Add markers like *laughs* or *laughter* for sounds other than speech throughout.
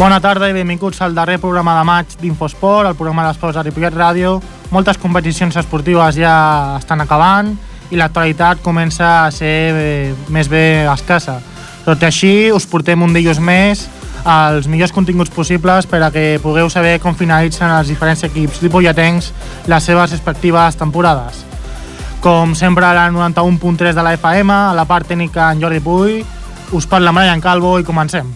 Bona tarda i benvinguts al darrer programa de maig d'Infosport, el programa d'esports de Ripollet Ràdio. Moltes competicions esportives ja estan acabant i l'actualitat comença a ser eh, més bé escassa. Tot i així, us portem un dilluns més els millors continguts possibles per a que pugueu saber com finalitzen els diferents equips ripolletens les seves respectives temporades. Com sempre, a la 91.3 de la FM, a la part tècnica en Jordi Puy, us parla Brian Calvo i comencem.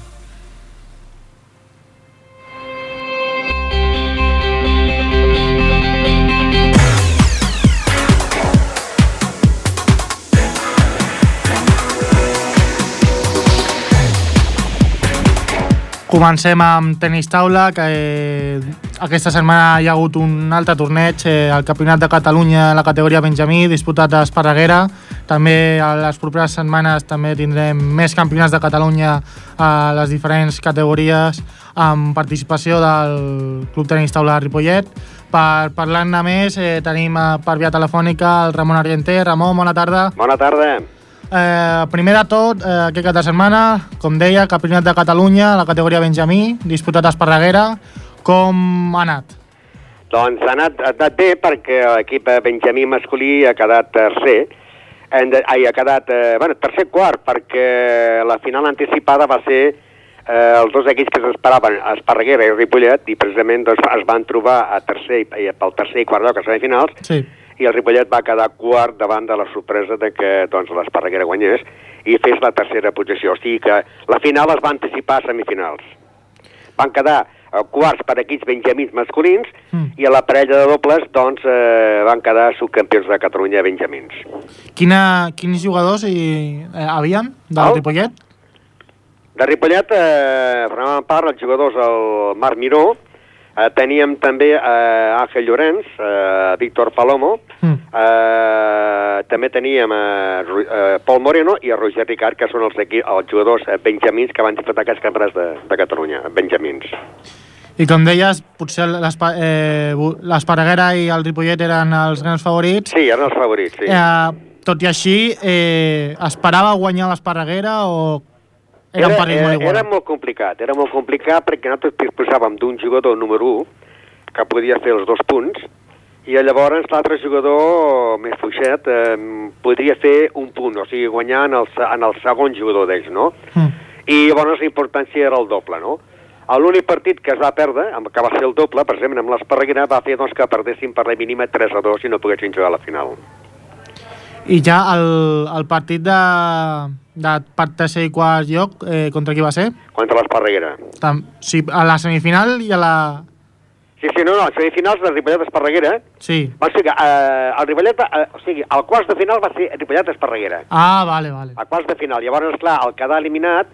Comencem amb tenis taula, que eh, aquesta setmana hi ha hagut un altre torneig, eh, el Campionat de Catalunya en la categoria Benjamí, disputat a Esparreguera. També a les properes setmanes també tindrem més campionats de Catalunya a les diferents categories amb participació del Club Tenis Taula de Ripollet. Per parlar-ne més, eh, tenim per via telefònica el Ramon Argenter. Ramon, bona tarda. Bona tarda. Eh, primer de tot, eh, aquest cap de setmana, com deia, Campionat de Catalunya, la categoria Benjamí, disputat a Esparreguera. Com ha anat? Doncs ha anat, ha anat bé perquè l'equip Benjamí masculí ha quedat tercer, hem de, ai, ha quedat, eh, bueno, tercer quart, perquè la final anticipada va ser eh, els dos equips que s'esperaven, Esparreguera i Ripollet, i precisament doncs, es van trobar a tercer, i, pel tercer i quart lloc a semifinals, Sí. I el Ripollet va quedar quart davant de la sorpresa de que doncs, l'Esparreguera guanyés i fes la tercera posició. O sigui que la final es va anticipar a semifinals. Van quedar eh, quarts per equips benjamins masculins Mm. i a la parella de dobles doncs, eh, van quedar subcampions de Catalunya benjamins. Quina, quins jugadors hi eh, havien del El? Ripollet? De Ripollet eh, formaven part els jugadors el Marc Miró, eh, teníem també eh, Àngel Llorenç, eh, Víctor Palomo, Mm. Eh, també teníem eh, eh, Pol Moreno i el Roger Ricard, que són els, els jugadors eh, benjamins que van disputar aquests campionats de, de Catalunya, benjamins. I com deies, potser l'Espa- eh, i el Ripollet eren els grans favorits. Sí, eren els favorits, sí. Eh, tot i així, eh, esperava guanyar l'Esparreguera o era, un partit era, molt igual? era molt complicat, era molt complicat perquè nosaltres disposàvem d'un jugador número 1 que podia fer els dos punts i llavors l'altre jugador més fluixet eh, podria fer un punt, o sigui, guanyar en el, en el segon jugador d'ells, no? Mm. I llavors la importància era el doble, no? L'únic partit que es va perdre, que va ser el doble, precisament amb l'Esparreguera, va fer doncs, que perdessin per la mínima 3 a 2 i no poguessin jugar a la final. I ja el, el partit de, de per tercer i quart lloc, eh, contra qui va ser? Contra l'Esparreguera. Sí, a la semifinal i a la... Sí, sí, no, no, a semifinals de Ripollet Esparreguera, Sí. va ser que eh, el Ripollet, eh, o sigui, el quarts de final va ser Ripollet Esparreguera. Ah, vale, vale. A quarts de final. Llavors, clar, el quedar eliminat,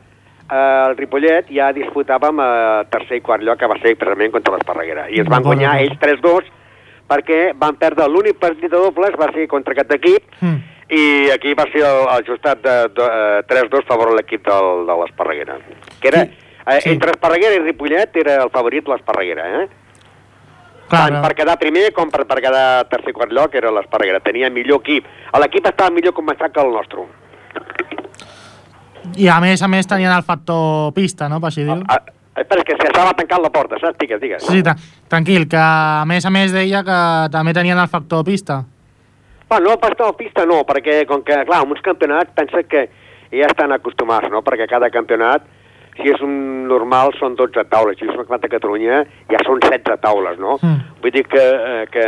eh, el Ripollet ja disputàvem eh, tercer i quart lloc, que va ser precisament contra l'Esparreguera. I ens van guanyar ells 3-2, perquè van perdre l'únic partit de dobles, va ser contra aquest equip, Mm. i aquí va ser el, el ajustat de, de eh, 3-2 a favor de l'equip del- de l'Esparreguera. Que era, Sí. eh, Sí. entre Esparreguera i Ripollet era el favorit l'Esparreguera, eh? Clar, Tant per quedar primer com per, per quedar tercer quart lloc era l'Esparreguera. Tenia millor equip. L'equip estava millor començat que el nostre. I a més a més tenien el factor pista, no? Per així dir-ho. Espera, que s'estava tancant la porta, saps? Digues, digues. Sí, tra tranquil, que a més a més deia que també tenien el factor pista. Bueno, no, pas no, pista no, perquè com que, clar, en uns campionats pensa que ja estan acostumats, no? Perquè cada campionat, si és un normal, són 12 taules. Si és un campionat de Catalunya, ja són 16 taules, no? Mm. Vull dir que, eh, que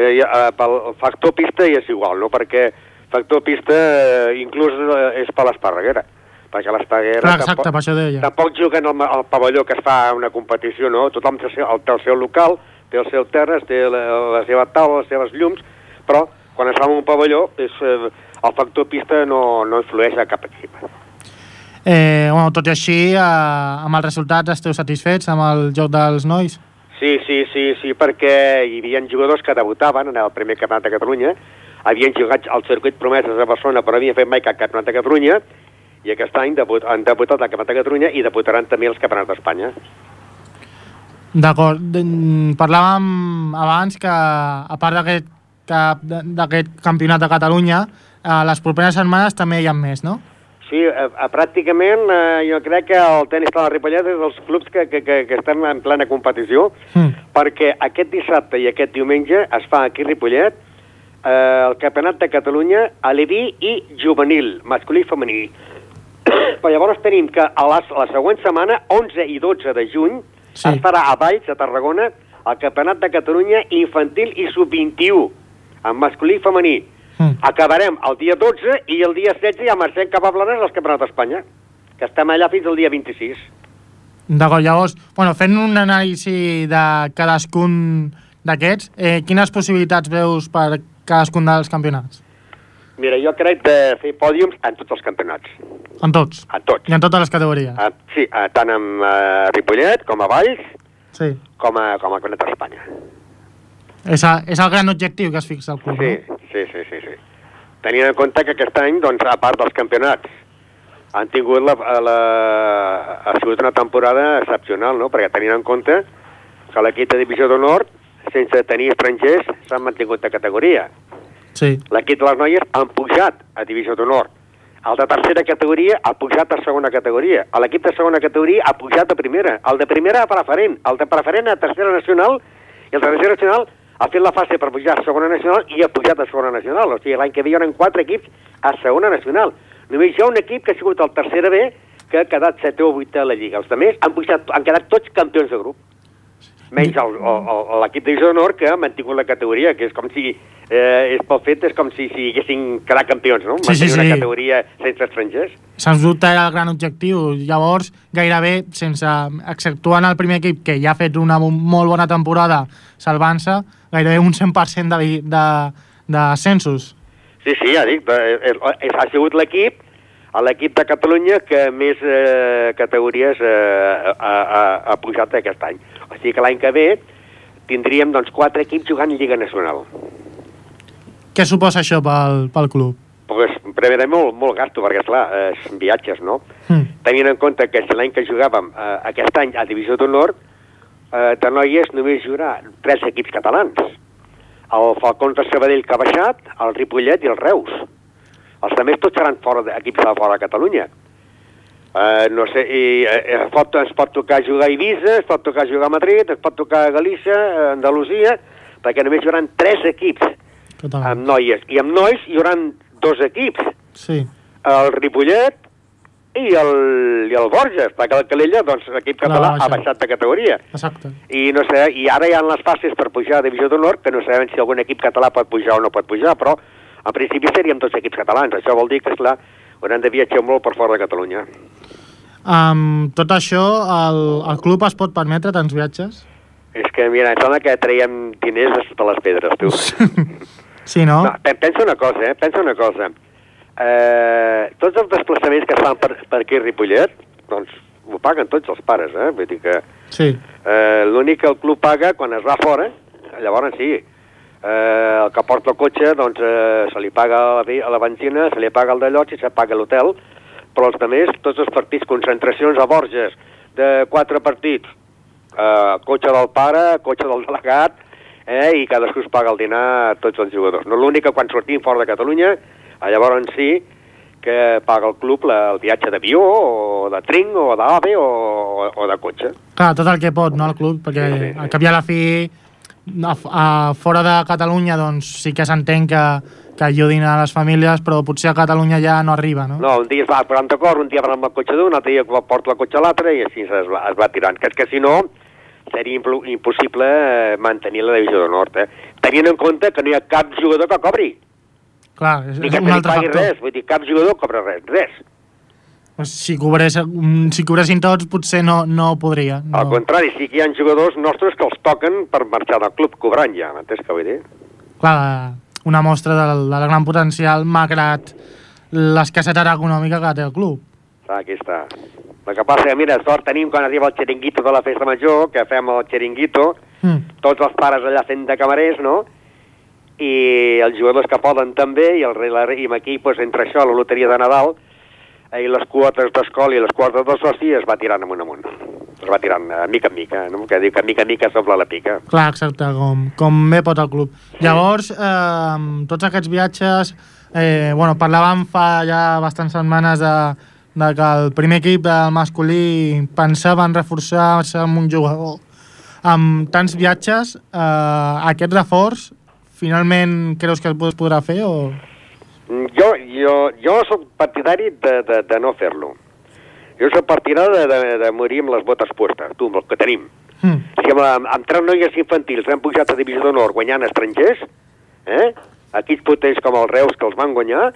eh, eh, pel factor pista ja és igual, no? Perquè factor pista eh, inclús eh, és per l'Esparreguera. Perquè l'Esparreguera Clar, exacte, per això deia. tampoc juguen al, al pavelló que es fa una competició, no? Tothom té el seu, té el seu local, té el seu terres, té la, la seva taula, les seves llums, però quan es fa un pavelló és, eh, el factor pista no, no influeix a cap equip. Eh, bueno, tot i així, eh, amb els resultats esteu satisfets amb el joc dels nois? Sí, sí, sí, sí, perquè hi havia jugadors que debutaven en el primer campionat de Catalunya, havien jugat al circuit promeses a Barcelona, però havien fet mai cap campionat de Catalunya, i aquest any debut, han debutat al campionat de Catalunya i debutaran també els campionats d'Espanya. D'acord. De- Parlàvem abans que, a part d'aquest que- d'aquest campionat de Catalunya, a les properes setmanes també hi ha més, no? Sí, eh, eh, pràcticament eh, jo crec que el tenis de la Ripollet és dels clubs que, que, que, que estem en plena competició, Mm. perquè aquest dissabte i aquest diumenge es fa aquí a Ripollet eh, el Campionat de Catalunya aleví i juvenil, masculí i femení. Però llavors tenim que a la, la següent setmana, 11 i 12 de juny, Sí. es farà a Valls, a Tarragona, el Campionat de Catalunya infantil i sub-21, en masculí i femení. Mm. Acabarem el dia 12 i el dia 16 ja marxem cap a Blanes al Campionat d'Espanya, que estem allà fins al dia 26. D'acord, llavors, bueno, fent un anàlisi de cadascun d'aquests, eh, quines possibilitats veus per cadascun dels campionats? Mira, jo crec de fer pòdiums en tots els campionats, En tots? en tots. I en totes les categories? Ah, sí, ah, tant amb eh, Ripollet com a Valls Sí. com a, com a Campionat d'Espanya. És, a, és el gran objectiu que es fixa el club, Sí, no? sí, sí, sí, sí. Tenint en compte que aquest any, doncs, a part dels campionats, han tingut la, la, ha sigut una temporada excepcional, no? Perquè tenint en compte que l'equip de divisió d'honor, sense tenir estrangers, s'han mantingut de categoria. Sí. L'equip de les noies han pujat a divisió d'honor. El de tercera categoria ha pujat a segona categoria. L'equip de segona categoria ha pujat a primera. El de primera a preferent. El de preferent a tercera nacional. I el de tercera nacional ha fet la fase per pujar a segona nacional i ha pujat a segona nacional. O sigui, l'any que ve hi quatre equips a segona nacional. Només hi ha un equip que ha sigut el tercera B que ha quedat 7 o 8 a la Lliga. Els altres han, pujat, han quedat tots campions de grup. Menys l'equip de divisió d'honor que ha mantingut la categoria, que és com si, eh, és pel fet, és com si, si haguessin quedat campions, no? Sí, sí, Mantenir sí. una categoria sense estrangers. Sens dubte era el gran objectiu. Llavors, gairebé, sense exceptuant el primer equip, que ja ha fet una molt bona temporada salvant-se, gairebé un 100% de, de, de censos. Sí, sí, ja dic, eh, és, és, ha sigut l'equip l'equip de Catalunya que més eh, categories eh, ha, ha, ha pujat aquest any. O sigui que l'any que ve tindríem doncs, quatre equips jugant Lliga Nacional. Què suposa això pel, pel club? Pues, primer molt, molt gasto, perquè, esclar, eh, són viatges, no? Mm. Tenint en compte que l'any que jugàvem eh, aquest any a Divisió d'Honor, eh, de noies només jugarà tres equips catalans. El Falcons de Sabadell que ha baixat, el Ripollet i el Reus. Els altres tots seran fora de, equips de fora de Catalunya. Eh, no sé, i, eh, es, pot, es pot tocar jugar a Eivissa, es pot tocar jugar a Madrid, es pot tocar a Galícia, a Andalusia, perquè només hi haurà tres equips Català. amb noies. I amb nois hi haurà dos equips, Sí. el Ripollet i el, i el Borges, perquè el Calella, doncs, l'equip Clar, català ha baixat de categoria. Exacte. I, no sé, I ara hi ha les fases per pujar a Divisió d'Honor, que no sabem si algun equip català pot pujar o no pot pujar, però en principi seríem tots equips catalans. Això vol dir que, esclar, haurem de viatjar molt per fora de Catalunya. Amb tot això, el, el club es pot permetre tants viatges? És que, mira, em sembla que traiem diners de sota les pedres, tu. Sí, no? No, pe- pensa una cosa, eh? Pensa una cosa. Eh, tots els desplaçaments que es fan per, per aquí a Ripollet, doncs ho paguen tots els pares, eh? Vull dir que Sí. eh, l'únic que el club paga quan es va fora, llavors sí, eh, el que porta el cotxe, doncs eh, se li paga la, la benzina, se li paga el i se paga l'hotel, però els altres, tots els partits, concentracions a Borges, de quatre partits, eh, cotxe del pare, cotxe del delegat, eh, i cadascú es paga el dinar a tots els jugadors. No l'únic que quan sortim fora de Catalunya, eh, llavors sí que paga el club la, el viatge d'avió, o de tren, o d'AVE, o, o de cotxe. Clar, tot el que pot, no, el club? Perquè Sí, sí, sí. al cap i a la fi, a, a, fora de Catalunya, doncs sí que s'entén que, que ajudin a les famílies, però potser a Catalunya ja no arriba, no? No, un dia es va posant d'acord, un dia va amb el cotxe d'un, un altre dia porta el cotxe a l'altre i així es va, es va tirant. Que és que si no seria impossible eh, mantenir la divisió de nord. Eh? Tenint en compte que no hi ha cap jugador que cobri, Clar, és, és un altre factor. res, vull dir, cap jugador cobra res, res. Pues si, cobrés, mm, si cobressin tots, potser no, no podria. No. Al contrari, sí que hi ha jugadors nostres que els toquen per marxar del club cobrant ja, m'entens què vull dir? Clar, una mostra del, del gran potencial, malgrat l'escassetat econòmica que té el club. Ah, aquí està. El que passa mira, sort tenim quan arriba el xeringuito de la festa major, que fem el xeringuito, Mm. tots els pares allà fent de camarers, no? I els jugadors que poden també, i, el, i aquí, doncs, entre això, la loteria de Nadal, i les quotes d'escola i les quotes de soci es va tirant amunt amunt. Es va tirant eh, mica en mica, no? que diu que mica en mica s'obre la pica. Clar, exacte, com, com bé pot el club. Llavors, eh, tots aquests viatges, Eh, bueno, parlàvem fa ja bastants setmanes de, de que el primer equip del masculí pensava en reforçar-se amb un jugador amb tants viatges, eh, aquest reforç finalment creus que es podrà fer o...? Jo, jo, jo sóc partidari de, de, de no fer-lo. Jo sóc partidari de, de, de morir amb les botes puestes, tu, amb el que tenim. Mm. Si amb, amb, amb tres noies infantils han pujat a Divisió d'Honor guanyant estrangers, eh? equips potents com el Reus que els van guanyar,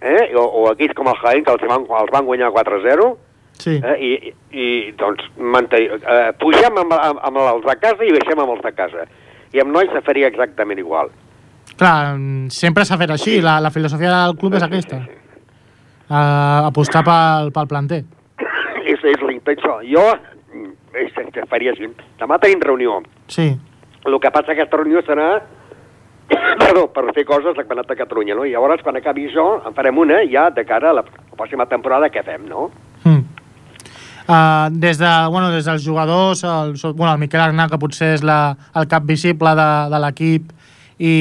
eh? o, o equips com el Jaén que els van, els van guanyar 4-0, sí. eh? I, i doncs mantenir, eh, pugem amb, amb, amb els de casa i baixem amb els de casa. I amb nois se faria exactament igual. Clar, sempre s'ha fet així, sí. la, la filosofia del club és aquesta. Sí, sí. Uh, apostar pel, pel planter. És, és l'intenció. Jo és, és, faria així. Demà tenim reunió. Sí. El que passa que aquesta reunió serà *coughs* perdó, per fer coses al Campionat de Catalunya, no? I llavors, quan acabi això, en farem una ja de cara a la, la pròxima temporada que fem, no? Mm. Uh, des, de, bueno, des dels jugadors, el, bueno, el Miquel Arnà, que potser és la, el cap visible de, de l'equip, i,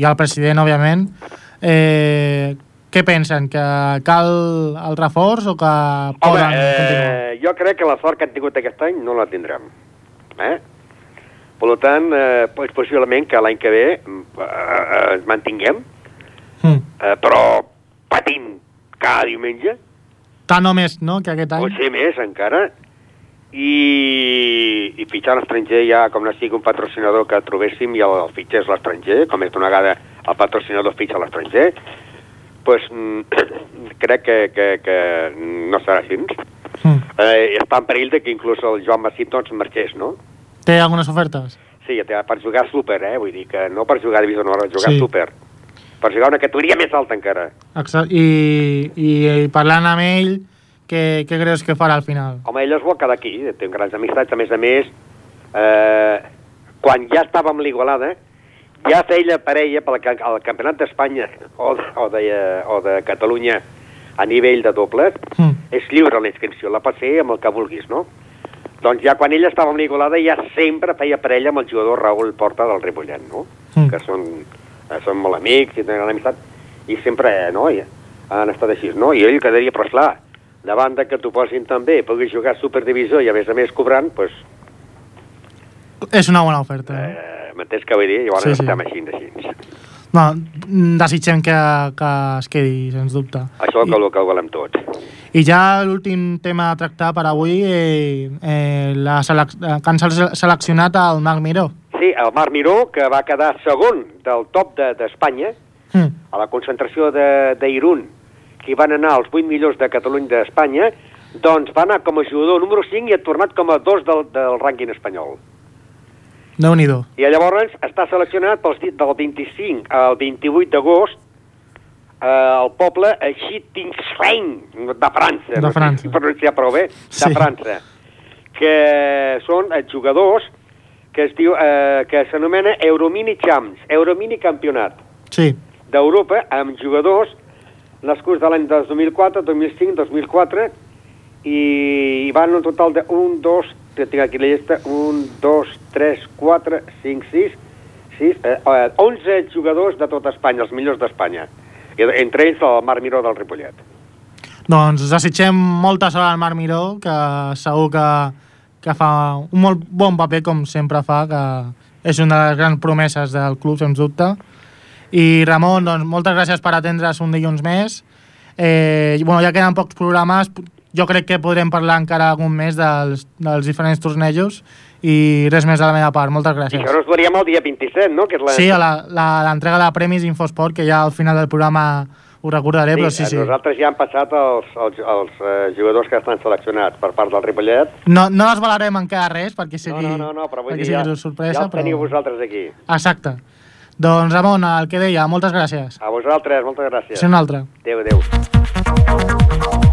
i el president, òbviament, eh, què pensen? Que cal el reforç o que poden Home, eh, continuar? Jo crec que la sort que han tingut aquest any no la tindrem. Eh? Per tant, eh, possiblement que l'any que ve eh, eh, ens mantinguem, mm. eh, però patint cada diumenge. Tant o més, no?, que aquest any. Potser més, encara. I, i fitxar l'estranger ja, com no sigui un patrocinador que trobéssim i el, el fitxés l'estranger, com és d'una vegada el patrocinador fitxa l'estranger, pues, mm, *coughs* crec que, que, que no serà així. Mm. Eh, està en perill de que inclús el Joan Massip doncs marxés, no? Té algunes ofertes? Sí, per jugar súper, eh? Vull dir que no per jugar a divisió honor, jugar sí. súper. Per jugar una categoria més alta encara. Exacte. I, i, i parlant amb ell, què, què creus que farà al final? Home, ell es vol quedar aquí, té grans amistats, a més a més, eh, quan ja estava amb l'Igualada, ja feia parella pel al Campionat d'Espanya o, o, de, o de Catalunya a nivell de dobles, mm. és lliure la inscripció, la pots fer amb el que vulguis, no? Doncs ja quan ella estava amb l'Igualada ja sempre feia parella amb el jugador Raül Porta del Ripollet, no? Mm. Que són, eh, són molt amics i tenen amistat, i sempre, eh, no? I han estat així, no? I ell quedaria, però esclar, davant de que t'ho posin també, puguis jugar a Superdivisió i a més a més cobrant, doncs... Pues, és una bona oferta. Eh? M'entens què vull dir? Llavors sí, sí. estem així, així. No, desitgem que, que es quedi, sens dubte. Això és el que ho volem tots. I ja l'últim tema a tractar per avui, eh, eh, la selec que han seleccionat el Marc Miró. Sí, el Marc Miró, que va quedar segon del top d'Espanya, de, mm. a la concentració d'Irun, que van anar els 8 millors de Catalunya d'Espanya, doncs va anar com a jugador número 5 i ha tornat com a 2 del, del rànquing espanyol déu nhi I llavors està seleccionat pels del 25 al 28 d'agost eh, el poble Schittingsheim, de França. De França. No sé si pronunciar prou bé, de sí. França. Que són els jugadors que es diu, eh, que s'anomena Euromini Champs, Euromini Campionat. Sí. D'Europa, amb jugadors nascuts de l'any 2004, 2005, 2004, i, i van un total de 1, 2, que tinc aquí la llista, 1, 2, 3, 4, 5, 6, 6 eh, 11 eh, jugadors de tota Espanya, els millors d'Espanya. Entre ells el Marc Miró del Ripollet. Doncs desitgem molta sort al Marc Miró, que segur que, que fa un molt bon paper, com sempre fa, que és una de les grans promeses del club, sens dubte. I Ramon, doncs, moltes gràcies per atendre's un dilluns més. Eh, bueno, ja queden pocs programes, jo crec que podrem parlar encara algun mes dels, dels diferents tornejos i res més de la meva part. Moltes gràcies. I això ens veuríem el dia 27, no? Que és la... Sí, l'entrega de premis Infosport, que ja al final del programa ho recordaré, sí, però sí, sí. Nosaltres ja han passat els, els, els uh, jugadors que estan seleccionats per part del Ripollet. No, no desvalarem encara res, perquè sigui, no, no, no, no però vull dir, ja, sorpresa, ja els teniu però... vosaltres aquí. Exacte. Doncs, Ramon, el que deia, moltes gràcies. A vosaltres, moltes gràcies. Sí, una altra. Adéu, adéu.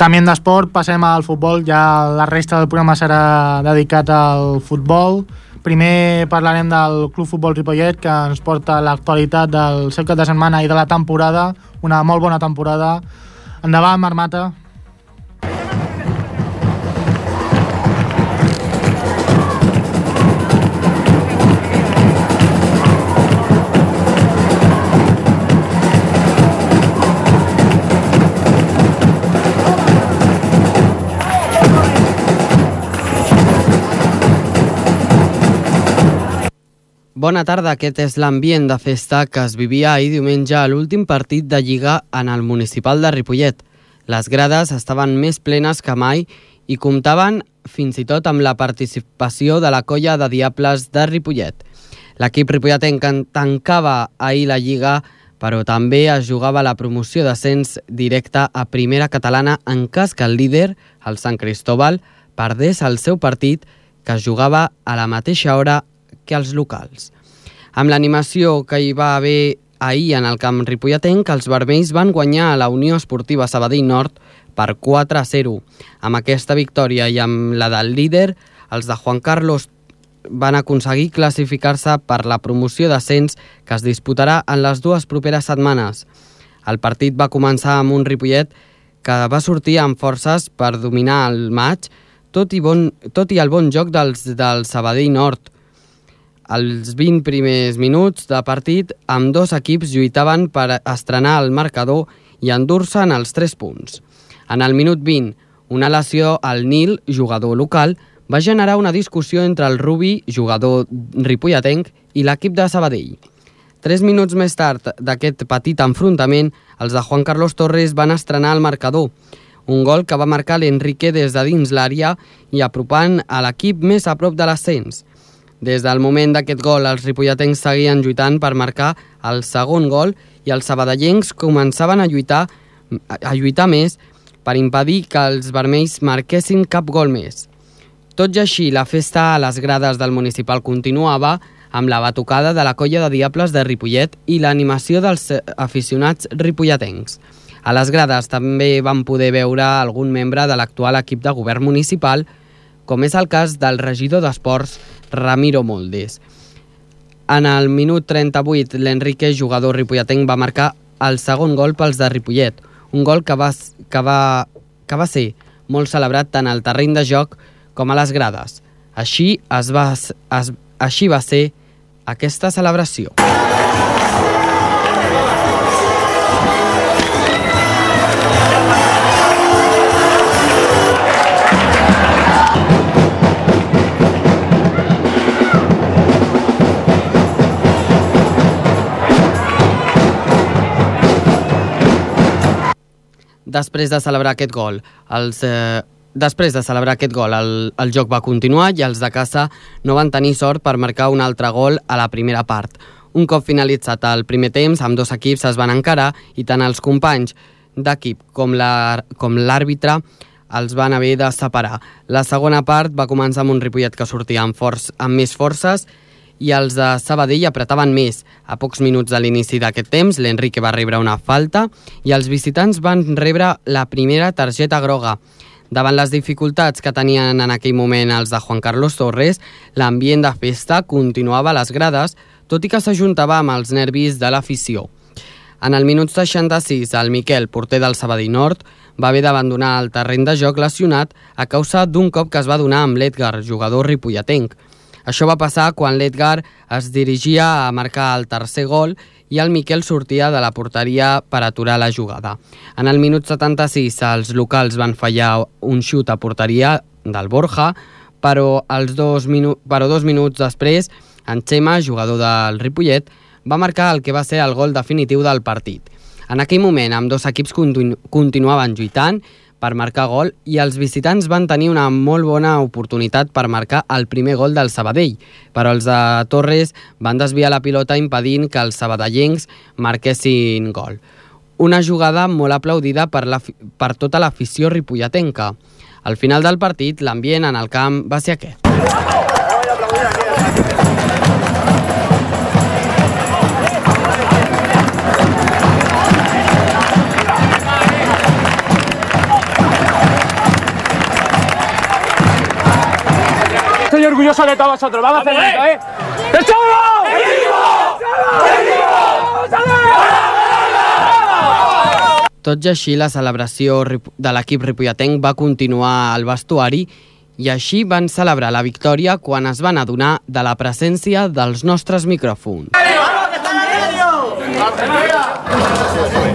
Canviem d'esport, passem al futbol, ja la resta del programa serà dedicat al futbol. Primer parlarem del Club Futbol Ripollet, que ens porta l'actualitat del seu cap de setmana i de la temporada, una molt bona temporada. Endavant, Marmata. Bona tarda, aquest és l'ambient de festa que es vivia ahir diumenge a l'últim partit de Lliga en el municipal de Ripollet. Les grades estaven més plenes que mai i comptaven fins i tot amb la participació de la colla de Diables de Ripollet. L'equip ripolletenc tancava ahir la Lliga, però també es jugava la promoció d'ascens directe a primera catalana en cas que el líder, el Sant Cristóbal, perdés el seu partit que es jugava a la mateixa hora que els locals. Amb l'animació que hi va haver ahir en el camp ripolletenc, els vermells van guanyar a la Unió Esportiva Sabadell Nord per 4 a 0. Amb aquesta victòria i amb la del líder, els de Juan Carlos van aconseguir classificar-se per la promoció d'ascens que es disputarà en les dues properes setmanes. El partit va començar amb un Ripollet que va sortir amb forces per dominar el maig, tot i, bon, tot i el bon joc dels, del Sabadell Nord, als 20 primers minuts de partit, amb dos equips lluitaven per estrenar el marcador i endur-se'n els 3 punts. En el minut 20, una lesió al Nil, jugador local, va generar una discussió entre el Rubi, jugador ripolletenc, i l'equip de Sabadell. Tres minuts més tard d'aquest petit enfrontament, els de Juan Carlos Torres van estrenar el marcador, un gol que va marcar l'Enrique des de dins l'àrea i apropant a l'equip més a prop de l'ascens. Des del moment d'aquest gol, els ripolletens seguien lluitant per marcar el segon gol i els sabadellencs començaven a lluitar, a lluitar més per impedir que els vermells marquessin cap gol més. Tot i així, la festa a les grades del municipal continuava amb la batucada de la colla de Diables de Ripollet i l'animació dels aficionats ripolletencs. A les grades també van poder veure algun membre de l'actual equip de govern municipal, com és el cas del regidor d'Esports, Ramiro Moldes. En el minut 38, l'Enrique, jugador ripolletenc, va marcar el segon gol pels de Ripollet, un gol que va, que va, que va ser molt celebrat tant al terreny de joc com a les grades. Així, es va, es, així va ser aquesta celebració. Després de celebrar aquest gol, els, eh, després de celebrar aquest gol, el, el joc va continuar i els de casa no van tenir sort per marcar un altre gol a la primera part. Un cop finalitzat el primer temps, amb dos equips es van encarar i tant els companys d'equip com l'àrbitre els van haver de separar. La segona part va començar amb un Ripollet que sortia amb, forç, amb més forces i els de Sabadell apretaven més. A pocs minuts de l'inici d'aquest temps, l'Enrique va rebre una falta i els visitants van rebre la primera targeta groga. Davant les dificultats que tenien en aquell moment els de Juan Carlos Torres, l'ambient de festa continuava a les grades, tot i que s'ajuntava amb els nervis de l'afició. En el minut 66, el Miquel, porter del Sabadell Nord, va haver d'abandonar el terreny de joc lesionat a causa d'un cop que es va donar amb l'Edgar, jugador ripolletenc. Això va passar quan l'Edgar es dirigia a marcar el tercer gol i el Miquel sortia de la porteria per aturar la jugada. En el minut 76 els locals van fallar un xut a porteria del Borja, però, els dos, minu però dos minuts després en Xema, jugador del Ripollet, va marcar el que va ser el gol definitiu del partit. En aquell moment, amb dos equips continu continuaven lluitant per marcar gol i els visitants van tenir una molt bona oportunitat per marcar el primer gol del Sabadell, però els de Torres van desviar la pilota impedint que els sabadellencs marquessin gol. Una jugada molt aplaudida per, la, per tota l'afició ripolletenca. Al final del partit, l'ambient en el camp va ser aquest. Orgulloso de todos vosotros. Vamos a hacer esto, ¿eh? ¡El chavo! Tot i així, la celebració de l'equip ripolletenc va continuar al vestuari i així van celebrar la victòria quan es van adonar de la presència dels nostres micròfons.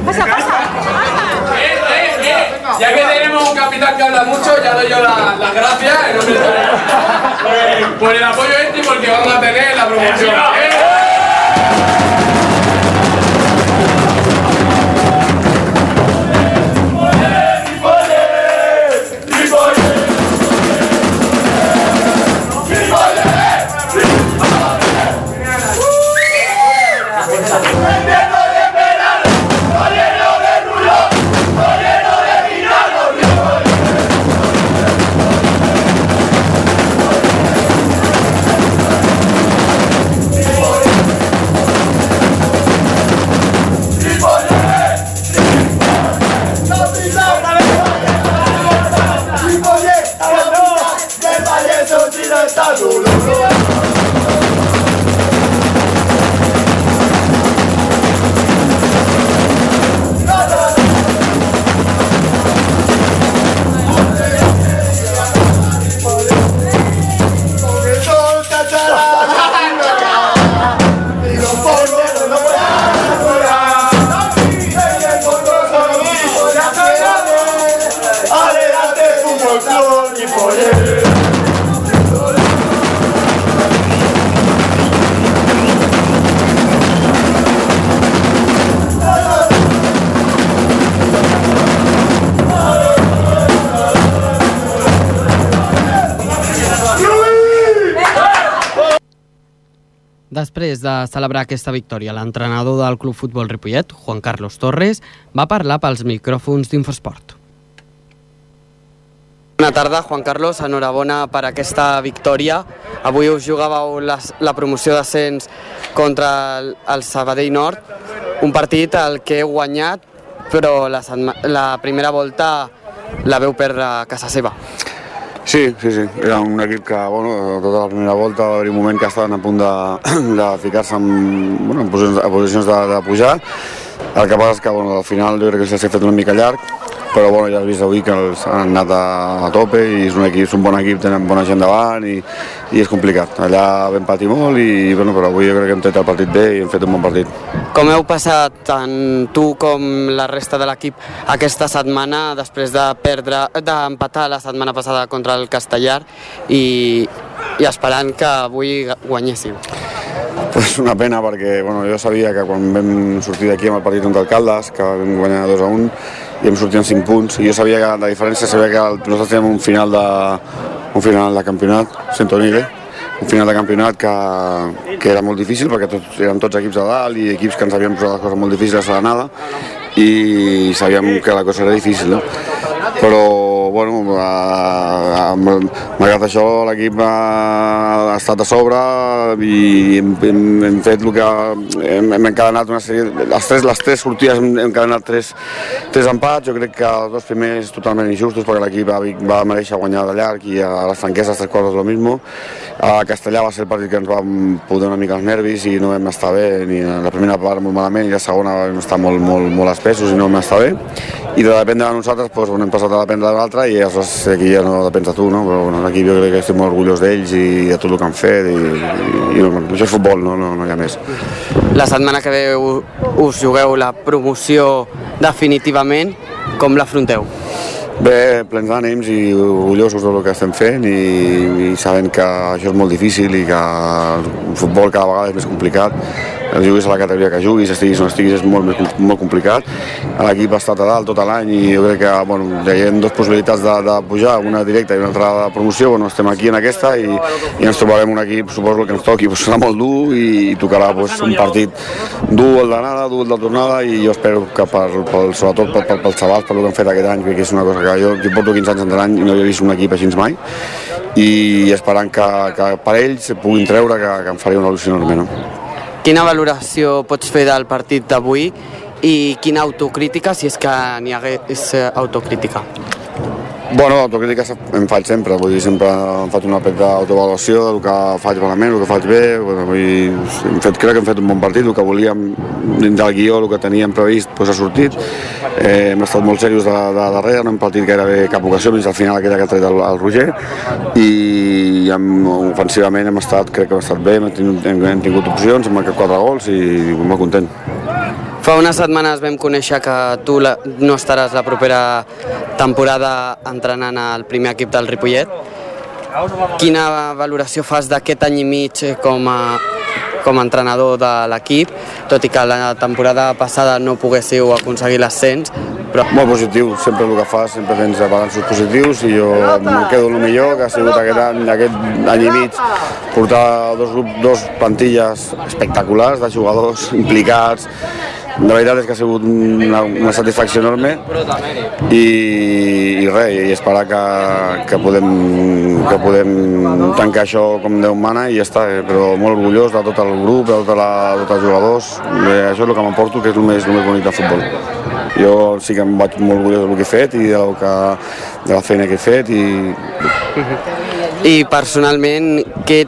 Pasa, pasa. Ya que tenemos un capitán que habla mucho, ya doy yo la, la gracia en nombre de por, por el apoyo este y porque vamos a tener la promoción. ¡Eh! Després de celebrar aquesta victòria, l'entrenador del Club Futbol Ripollet, Juan Carlos Torres, va parlar pels micròfons d'Infosport. Bona tarda, Juan Carlos, enhorabona per aquesta victòria. Avui us jugàveu la, la promoció d'ascens contra el, el Sabadell Nord, un partit al que heu guanyat, però la, la primera volta la veu perdre a casa seva. Sí, sí, sí. Era un equip que, bueno, tota la primera volta va haver un moment que estaven a punt de, *clears throat* de ficar-se en, bueno, en posicions, de, de pujar. El que passa és que, bueno, al final jo crec que s'ha fet una mica llarg, però bueno, ja has vist avui que els han anat a, a tope i és un, equip, és un bon equip, tenen bona gent davant i, i és complicat. Allà vam patir molt i, bueno, però avui jo crec que hem tret el partit bé i hem fet un bon partit. Com heu passat tant tu com la resta de l'equip aquesta setmana després de perdre d'empatar la setmana passada contra el Castellar i, i esperant que avui guanyéssiu? Pues una pena perquè bueno, jo sabia que quan vam sortir d'aquí amb el partit contra el Caldes, que vam guanyar 2 a 1 i vam sortir amb 5 punts, i jo sabia que la diferència sabia que el- nosaltres teníem un final de, un final de campionat, sento dir un final de campionat que, que era molt difícil perquè tots, eren tots equips de dalt i equips que ens havien posat les coses molt difícils a l'anada i sabíem que la cosa era difícil, no? però bueno, a- a- malgrat això l'equip ha, ha estat a sobre i hem, hem, hem fet el que hem, hem encadenat una sèrie, les tres, les tres sortides hem, encadenat tres, tres empats, jo crec que els dos primers totalment injustos perquè l'equip va, va mereixer guanyar de llarg i a les franqueses tres coses lo mismo. A Castellà va ser el partit que ens va poder una mica els nervis i no vam estar bé ni la primera part molt malament i la segona vam estar molt, molt, molt espessos i no vam estar bé i de dependre de nosaltres doncs, hem passat a dependre de l'altre i aleshores aquí ja no depèn de tu, no? però bueno, aquí jo crec que estic molt orgullós d'ells i de tot el que han fet i, i, i bueno, això és futbol, no, no, no hi ha més. La setmana que ve us jugueu la promoció definitivament, com l'afronteu? Bé, plens d'ànims i orgullosos del que estem fent i, i sabent que això és molt difícil i que el futbol cada vegada és més complicat juguis a la categoria que juguis, estiguis on estiguis, és molt, més molt complicat. L'equip ha estat a dalt tot l'any i jo crec que bueno, hi ha dues possibilitats de, de pujar, una directa i una altra de promoció. Bueno, estem aquí en aquesta i, i ens trobarem un equip, suposo que ens toqui, pues, serà molt dur i, i tocarà pues, un partit dur el d'anada, dur el de tornada i jo espero que per, per, sobretot per, per, pels xavals, per el que han fet aquest any, que és una cosa que jo, jo porto 15 anys entrant i no havia vist un equip així mai i esperant que, que per ells puguin treure que, que em faria una il·lusió enorme. No? Quina valoració pots fer del partit d'avui i quina autocrítica, si és que n'hi hagués autocrítica? Bueno, autocrítica em faig sempre, vull dir, sempre em faig una petita autoavaluació del que faig malament, el que faig bé, bueno, vull dir, hem fet, crec que hem fet un bon partit, el que volíem dins del guió, el que teníem previst, doncs ha sortit. Eh, hem estat molt serios de, de darrere, no hem partit gairebé cap ocasió, fins al final aquella que ha tret el, el Roger, i amb, ofensivament hem estat, crec que hem estat bé, hem tingut, hem, hem tingut opcions, hem marcat quatre gols i molt content. Fa unes setmanes vam conèixer que tu la, no estaràs la propera temporada entrenant al primer equip del Ripollet. Quina valoració fas d'aquest any i mig com a, com a entrenador de l'equip, tot i que la temporada passada no poguéssiu aconseguir l'ascens, però Molt positiu, sempre el que fas, sempre tens balanços positius i jo me'n quedo el millor, que ha sigut aquest any, aquest any i mig, portar dos, dos plantilles espectaculars de jugadors implicats, la veritat és que ha sigut una, una satisfacció enorme i, i res, i esperar que, que, podem, que podem tancar això com Déu mana i ja està, però molt orgullós de tot el grup, de, tota la, de tots els jugadors, eh, això és el que m'emporto, que és el més, el més bonic del futbol. Jo sí que em vaig molt orgullós del que he fet i de, lo que, de la feina que he fet i i personalment què,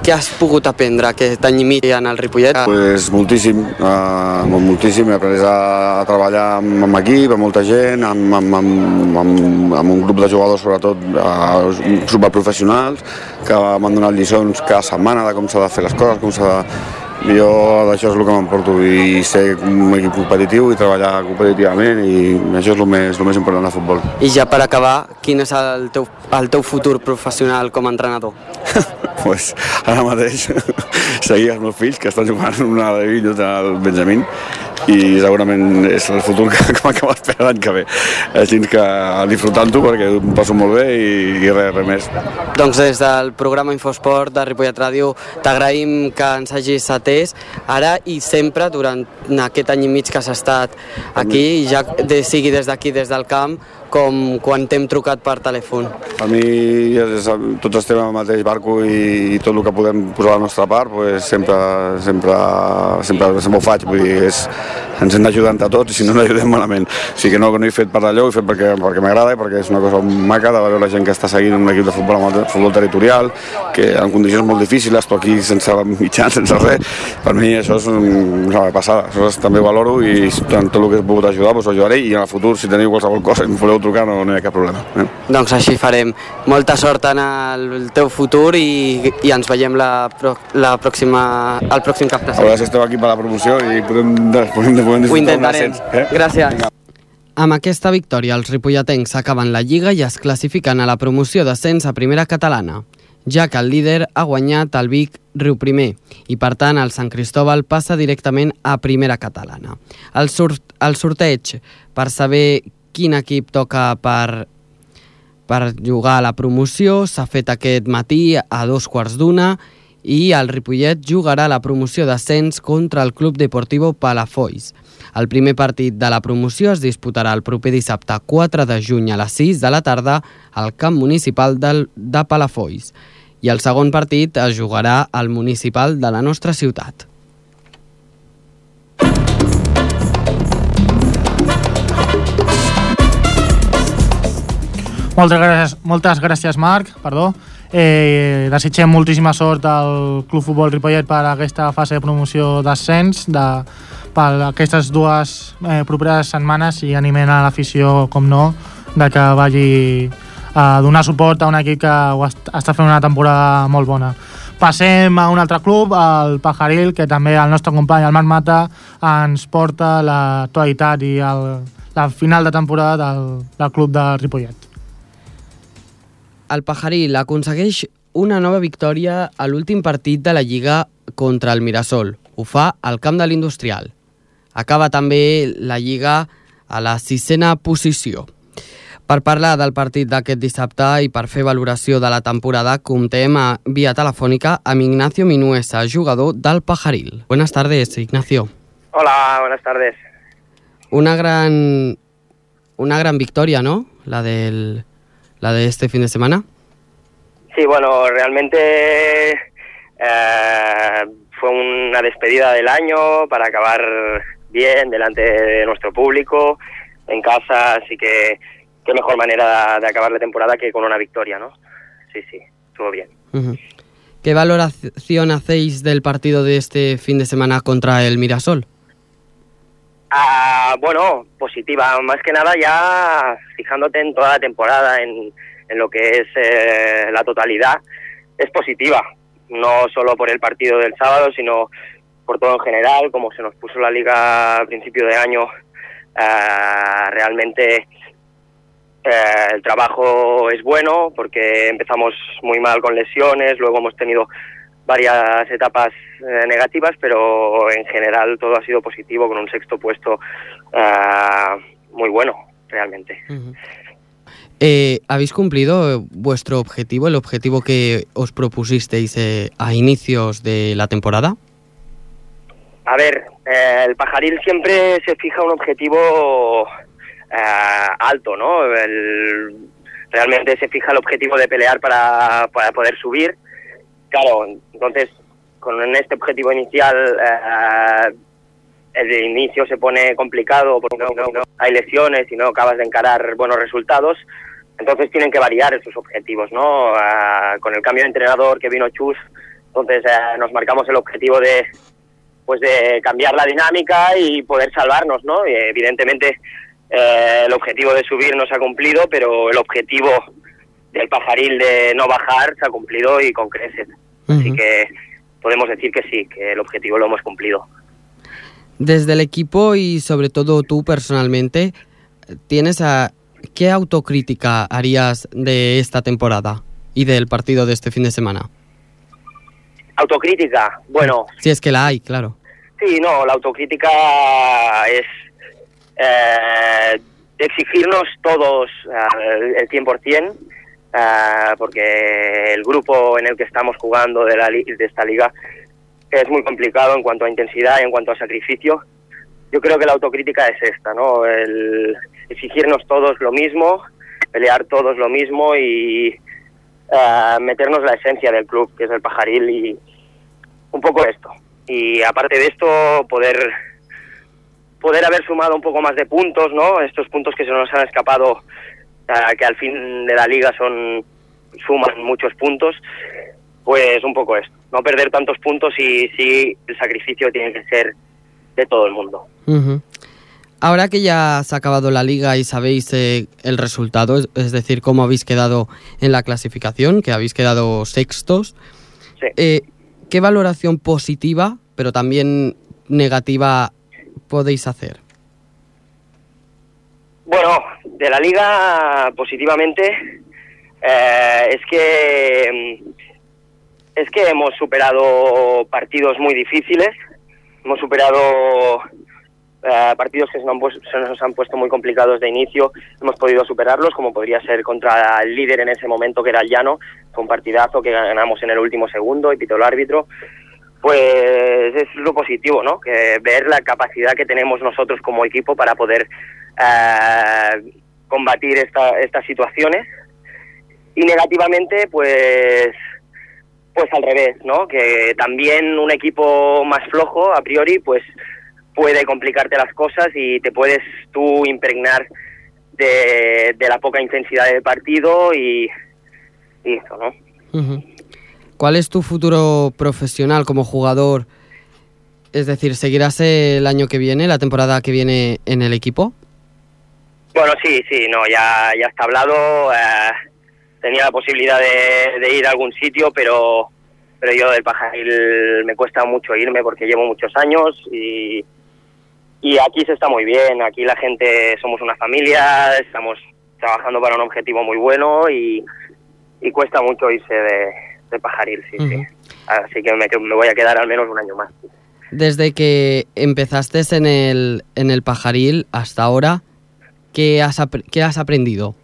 què has pogut aprendre aquest any i mig en el Ripollet? Pues moltíssim, uh, moltíssim. He après a, a treballar amb, amb equip, amb molta gent, amb, amb, amb, amb, amb un grup de jugadors sobretot uh, superprofessionals que m'han donat lliçons cada setmana de com s'ha de fer les coses, com s'ha de... Jo d'això és el que m'emporto i ser un equip competitiu i treballar competitivament i això és el més, el més important del futbol. I ja per acabar, quin és el teu, el teu futur professional com a entrenador? *laughs* pues, ara mateix seguir els meus fills que estan jugant una de Villos al Benjamín i segurament és el futur que, que m'acaba esperant l'any que ve. Així que disfrutant-ho perquè em passo molt bé i, i res, res més. Doncs des del programa Infosport de Ripollet Ràdio t'agraïm que ens hagis atès ara i sempre durant aquest any i mig que has estat aquí, ja de, sigui des d'aquí, des del camp, com quan t'hem trucat per telèfon. A mi tots estem al mateix barco i, i tot el que podem posar a la nostra part pues, sempre, sempre, sempre, sempre ho faig, vull dir, és, ens hem d'ajudar entre tots i si no ens ajudem malament. O sigui que no, no he fet per allò, he fet perquè, perquè m'agrada i perquè és una cosa maca de veure la gent que està seguint un equip de futbol, futbol territorial, que en condicions molt difícils, tu aquí sense mitjans, sense res, per mi això és una passada, això també ho valoro i en tot el que he pogut ajudar, doncs ho ajudaré i en el futur, si teniu qualsevol cosa em voleu trucar, no, no hi ha cap problema. Eh? Doncs així farem. Molta sort en el teu futur i, i ens veiem la, la pròxima, el pròxim cap de A veure si esteu aquí per la promoció i podem, podem, podem Ho disfrutar un intentarem. ascens. Eh? Gràcies. Amb aquesta victòria, els ripolletens acaben la Lliga i es classifiquen a la promoció d'ascens a primera catalana, ja que el líder ha guanyat el Vic Riu Primer i, per tant, el Sant Cristóbal passa directament a primera catalana. El, sort, el sorteig per saber quin equip toca per, per jugar a la promoció s'ha fet aquest matí a dos quarts d'una i el Ripollet jugarà la promoció d'ascens contra el Club Deportivo Palafolls. El primer partit de la promoció es disputarà el proper dissabte 4 de juny a les 6 de la tarda al camp municipal del, de Palafolls i el segon partit es jugarà al municipal de la nostra ciutat. Moltes gràcies, moltes gràcies Marc, perdó. Eh, desitgem moltíssima sort al Club Futbol Ripollet per aquesta fase de promoció d'ascens de, per aquestes dues eh, properes setmanes i animem a l'afició, com no, de que vagi a donar suport a un equip que està fent una temporada molt bona. Passem a un altre club, el Pajaril, que també el nostre company, el Marc Mata, ens porta l'actualitat i el, la final de temporada del, del club de Ripollet. El Pajaril aconsegueix una nova victòria a l'últim partit de la Lliga contra el Mirasol. Ho fa al camp de l'Industrial. Acaba també la Lliga a la sisena posició. Per parlar del partit d'aquest dissabte i per fer valoració de la temporada, comptem a via telefònica amb Ignacio Minuesa, jugador del Pajaril. Buenas tardes, Ignacio. Hola, buenas tardes. Una gran, una gran victoria, ¿no? La del, la de este fin de semana. Sí, bueno, realmente eh, fue una despedida del año para acabar bien delante de nuestro público, en casa, así que qué mejor manera de, acabar la temporada que con una victoria, ¿no? Sí, sí, estuvo bien. ¿Qué valoración hacéis del partido de este fin de semana contra el Mirasol? Ah, bueno, positiva, más que nada ya fijándote en toda la temporada, en, en lo que es eh, la totalidad, es positiva, no solo por el partido del sábado, sino por todo en general, como se nos puso la liga a principio de año, eh, realmente eh, el trabajo es bueno porque empezamos muy mal con lesiones, luego hemos tenido varias etapas eh, negativas, pero en general todo ha sido positivo con un sexto puesto eh, muy bueno, realmente. Eh, ¿Habéis cumplido vuestro objetivo, el objetivo que os propusisteis eh, a inicios de la temporada? A ver, eh, el pajaril siempre se fija un objetivo eh, alto, ¿no? El- realmente se fija el objetivo de pelear para, para poder subir. Claro, entonces, con este objetivo inicial, eh, el inicio se pone complicado porque no- hay lesiones y no acabas de encarar buenos resultados. Entonces tienen que variar esos objetivos, ¿no? Ah, con el cambio de entrenador que vino Chus, entonces eh, nos marcamos el objetivo de pues de cambiar la dinámica y poder salvarnos, ¿no? Y, evidentemente eh, el objetivo de subir no se ha cumplido, pero el objetivo del pajaril de no bajar se ha cumplido y con creces. Así que podemos decir que sí, que el objetivo lo hemos cumplido. Desde el equipo y sobre todo tú personalmente, ¿tienes a, ¿qué autocrítica harías de esta temporada y del partido de este fin de semana? Autocrítica, bueno, Si es que la hay, claro. Sí, no, la autocrítica es eh, exigirnos todos eh, el 100%, eh, porque el grupo en el que estamos jugando de, la, de esta liga es muy complicado en cuanto a intensidad y en cuanto a sacrificio. Yo creo que la autocrítica es esta, ¿no? El exigirnos todos lo mismo, pelear todos lo mismo y eh, meternos la esencia del club, que es el pajaril, y un poco esto. Y aparte de esto, poder poder haber sumado un poco más de puntos, ¿no? Estos puntos que se nos han escapado, que al fin de la liga son suman muchos puntos, pues un poco esto. No perder tantos puntos y sí el sacrificio tiene que ser de todo el mundo. Ahora que ya se ha acabado la liga y sabéis eh, el resultado, es, es decir, cómo habéis quedado en la clasificación, que habéis quedado sextos, Sí. eh, ¿qué valoración positiva, pero también negativa, podéis hacer? Bueno, de la liga positivamente eh, es que es que hemos superado partidos muy difíciles, hemos superado eh, partidos que se nos, han pues- se nos han puesto muy complicados de inicio, hemos podido superarlos, como podría ser contra el líder en ese momento que era el Llano, fue un partidazo que ganamos en el último segundo y pitó el árbitro. Pues es lo positivo, ¿no? Que ver la capacidad que tenemos nosotros como equipo para poder eh, combatir esta- estas situaciones. Y negativamente, pues, pues al revés, ¿no? Que también un equipo más flojo, a priori, pues puede complicarte las cosas y te puedes tú impregnar de, la poca intensidad del partido y, y ¿no? ¿Cuál es tu futuro profesional como jugador? Es decir, ¿seguirás el año que viene, la temporada que viene en el equipo? Bueno, sí, sí, no, ya, ya está hablado. eh, tenía la posibilidad de, de ir a algún sitio, pero, pero yo del pajaril me cuesta mucho irme porque llevo muchos años y, y aquí se está muy bien. Aquí la gente somos una familia, estamos trabajando para un objetivo muy bueno y, y cuesta mucho irse de, de pajaril, sí, sí. Así que me, me voy a quedar al menos un año más. Desde que empezaste en el, en el pajaril hasta ahora, ¿qué has, qué has aprendido?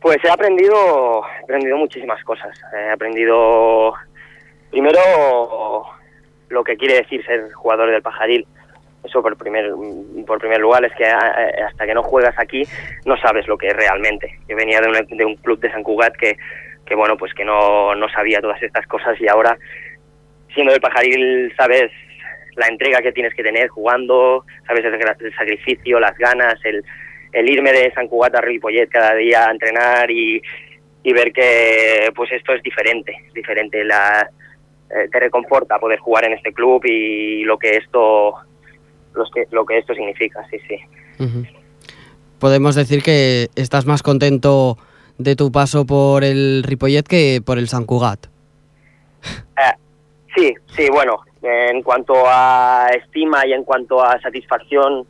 Pues he aprendido, he aprendido muchísimas cosas. He aprendido primero lo que quiere decir ser jugador del pajaril. Eso por primer, por primer lugar es que eh, hasta que no juegas aquí no sabes lo que es realmente. Yo venía de un, de un club de San Cugat que, que bueno, pues que no, no sabía todas estas cosas y ahora siendo del pajaril sabes la entrega que tienes que tener jugando, sabes el, el sacrificio, las ganas, el, el irme de San Cugat a Ripollet cada día a entrenar y, y ver que pues esto es diferente, es diferente, la, eh, te reconforta poder jugar en este club y lo que esto los que, lo que esto significa, sí, sí. Podemos decir que estás más contento de tu paso por el Ripollet que por el San Cugat. Eh, sí, sí, bueno, En cuanto a estima y en cuanto a satisfacción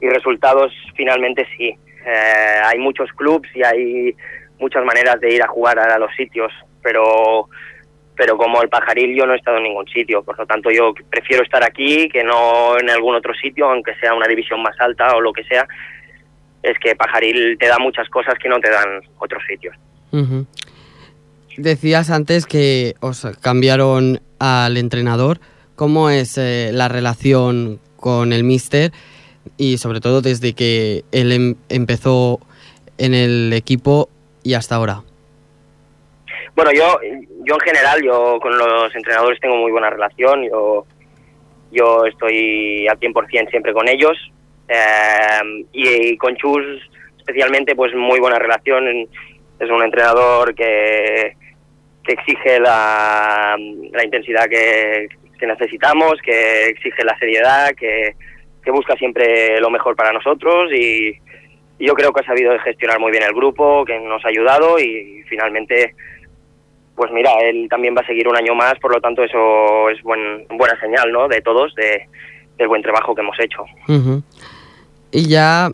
y resultados, finalmente sí. Eh, hay muchos clubs y hay muchas maneras de ir a jugar a los sitios, pero pero como el pajaril yo no he estado en ningún sitio, por lo tanto yo prefiero estar aquí que no en algún otro sitio, aunque sea una división más alta o lo que sea, es que pajaril te da muchas cosas que no te dan otros sitios. Decías antes que os cambiaron al entrenador. ¿Cómo es eh, la relación con el míster y sobre todo desde que él em- empezó en el equipo y hasta ahora? Bueno, yo, yo en general, yo con los entrenadores tengo muy buena relación, yo, yo estoy al 100% siempre con ellos eh, y, con Chus especialmente pues muy buena relación, es un entrenador que, que exige la, la intensidad que, que necesitamos, que exige la seriedad, que, que busca siempre lo mejor para nosotros y, yo creo que ha sabido gestionar muy bien el grupo, que nos ha ayudado y finalmente pues mira, él también va a seguir un año más, por lo tanto eso es buen, buena señal, ¿no? De todos, de, del buen trabajo que hemos hecho. Y ya,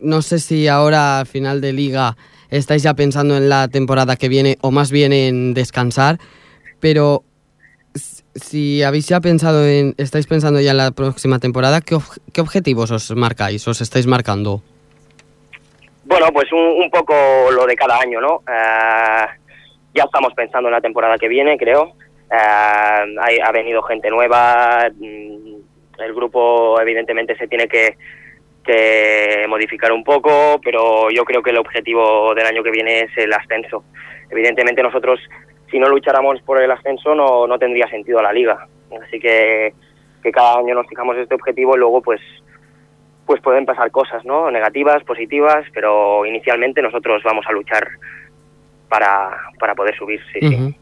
no sé si ahora al final de liga estáis ya pensando en la temporada que viene o más bien en descansar, pero si habéis ya pensado en, estáis pensando ya en la próxima temporada, ¿qué, qué objetivos os marcáis, os estáis marcando? Bueno, pues un, un poco lo de cada año, ¿no? Eh, ya estamos pensando en la temporada que viene, creo. Eh, hay- ha venido gente nueva, mm, el grupo evidentemente se tiene que, que modificar un poco, pero yo creo que el objetivo del año que viene es el ascenso. Evidentemente nosotros, si no lucháramos por el ascenso, no, no tendría sentido la liga. Así que, que cada año nos fijamos este objetivo y luego pues pues pueden pasar cosas, ¿no? Negativas, positivas, pero inicialmente nosotros vamos a luchar para, para poder subir, sí.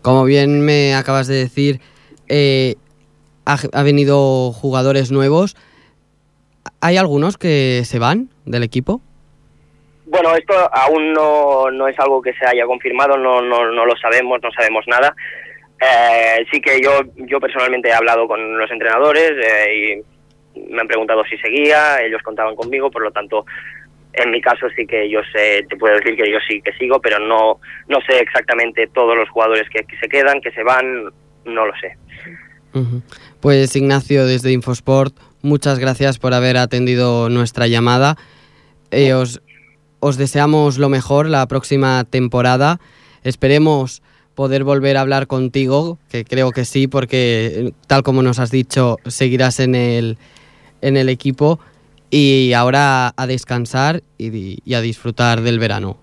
Como bien me acabas de decir, eh, ha venido jugadores nuevos. ¿Hay algunos que se van del equipo? Bueno, esto aún no, no es algo que se haya confirmado, no, no, no lo sabemos, no sabemos nada. Eh, sí que yo, yo personalmente he hablado con los entrenadores eh, y me han preguntado si seguía, ellos contaban conmigo, por lo tanto, en mi caso sí que yo sé, te puedo decir que yo sí que sigo, pero no, no sé exactamente todos los jugadores que, se quedan, que se van, no lo sé. Pues Ignacio, desde Infosport, muchas gracias por haber atendido nuestra llamada. Eh, os, os deseamos lo mejor la próxima temporada. Esperemos poder volver a hablar contigo, que creo que sí, porque eh, tal como nos has dicho, seguirás en el, en el equipo. Y ahora a descansar y, y a disfrutar del verano.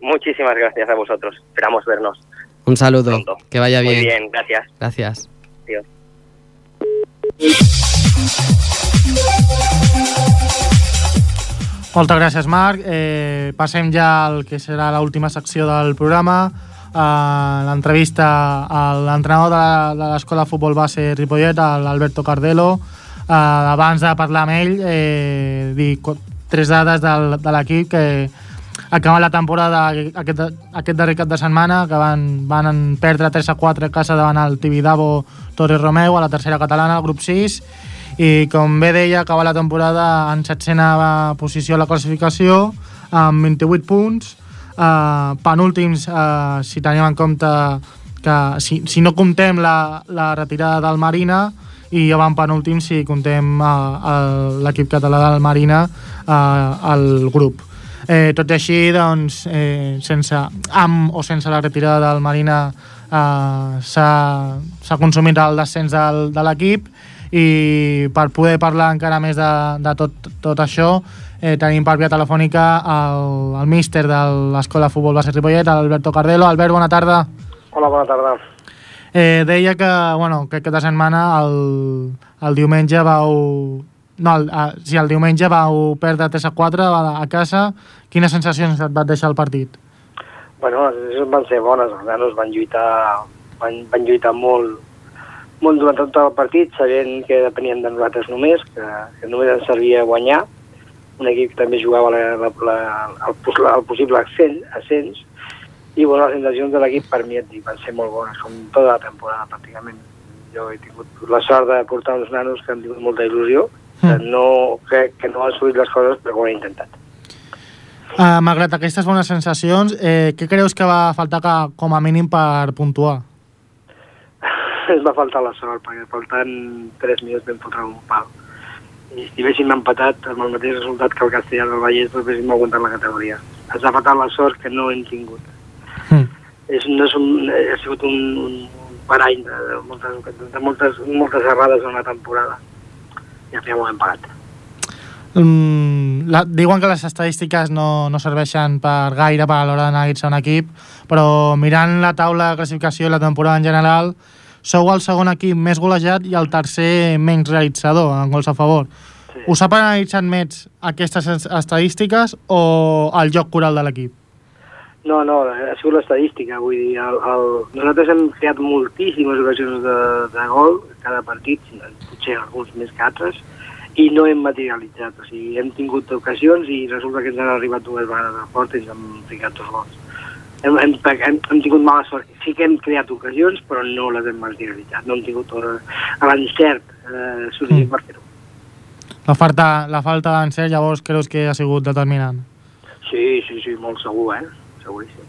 Muchísimas gracias a vosotros, esperamos vernos Un saludo, pronto. que vaya Muy bien. bien, gracias. Gracias. Adiós. Moltes gràcies, Marc. Eh, passem ja al que serà l'última secció del programa, eh, l'entrevista a l'entrenador de la- de l'escola de futbol base Ripollet, l'Alberto Cardelo. Eh, abans de parlar amb ell, eh, qu- tres dades del, de l'equip que acabant la temporada aquest, aquest darrer cap de setmana que van, van perdre 3 a 4 a casa davant el Tibidabo Torres Romeu a la tercera catalana, al grup 6 i com bé deia, acaba la temporada en setzena posició a la classificació amb 28 punts. Uh, penúltims uh, si tenim en compte que si, si no comptem la, la retirada del Marina i ja van penúltims si comptem uh, l'equip català del Marina uh, al grup. Eh, tot i així, doncs, eh, sense, amb o sense la retirada del Marina eh, s'ha consumit el descens del, de l'equip i per poder parlar encara més de, de tot, tot això eh, tenim per via telefònica el, el míster de l'Escola de Futbol Base Ripollet, Alberto Cardelo. Albert, bona tarda. Hola, bona tarda. Eh, deia que, bueno, que aquesta setmana, el, el diumenge vau... No, el, eh, sí, el diumenge vau perdre 3 a 4 a, a casa. Quines sensacions et va deixar el partit? Bueno, les sensacions van ser bones, els nanos van lluitar, van, van lluitar molt, molt durant tot el partit, sabent que depenien de nosaltres només, que, que només ens servia guanyar. Un equip que també jugava la, la, la, el, pos- el possible ascens, ascens i bueno, les sensacions de l'equip per mi et dic, van ser molt bones, com tota la temporada pràcticament. Jo he tingut la sort de portar uns nanos que han tingut molta il·lusió, que Mm. no, que, que no han assolit les coses, però que ho han intentat. Uh, malgrat aquestes bones sensacions, eh, què creus que va faltar que, com a mínim per puntuar? *laughs* Ens va faltar la sort, perquè faltant 3 minuts vam fotre un pal. I si haguéssim empatat amb el mateix resultat que el Castellà del Vallès, doncs haguéssim aguantat la categoria. Ens ha faltat la sort que no hem tingut. Mm. És, no és un, ha sigut un, un parany de, de, moltes, de moltes, moltes errades en la temporada. I al final ho hem pagat. Mm, la, diuen que les estadístiques no, no serveixen per gaire per a l'hora d'anar a un equip, però mirant la taula de classificació i la temporada en general, sou el segon equip més golejat i el tercer menys realitzador en gols a favor. Sí. Us ha penalitzat més aquestes es- estadístiques o el joc coral de l'equip? No, no, ha sigut l'estadística, vull dir, el, el... nosaltres hem creat moltíssimes ocasions de, de gol cada partit, potser alguns més que altres, i no hem materialitzat, o sigui, hem tingut ocasions i resulta que ens han arribat dues vegades a porta i ens han ficat dos gols. Hem, hem, hem, hem tingut mala sort. Sí que hem creat ocasions, però no les hem materialitzat. No hem tingut l'encert eh, suficient Mm. per fer-ho. La falta, la falta d'encert llavors creus que ha sigut determinant? Sí, sí, sí, molt segur, eh? Seguríssim.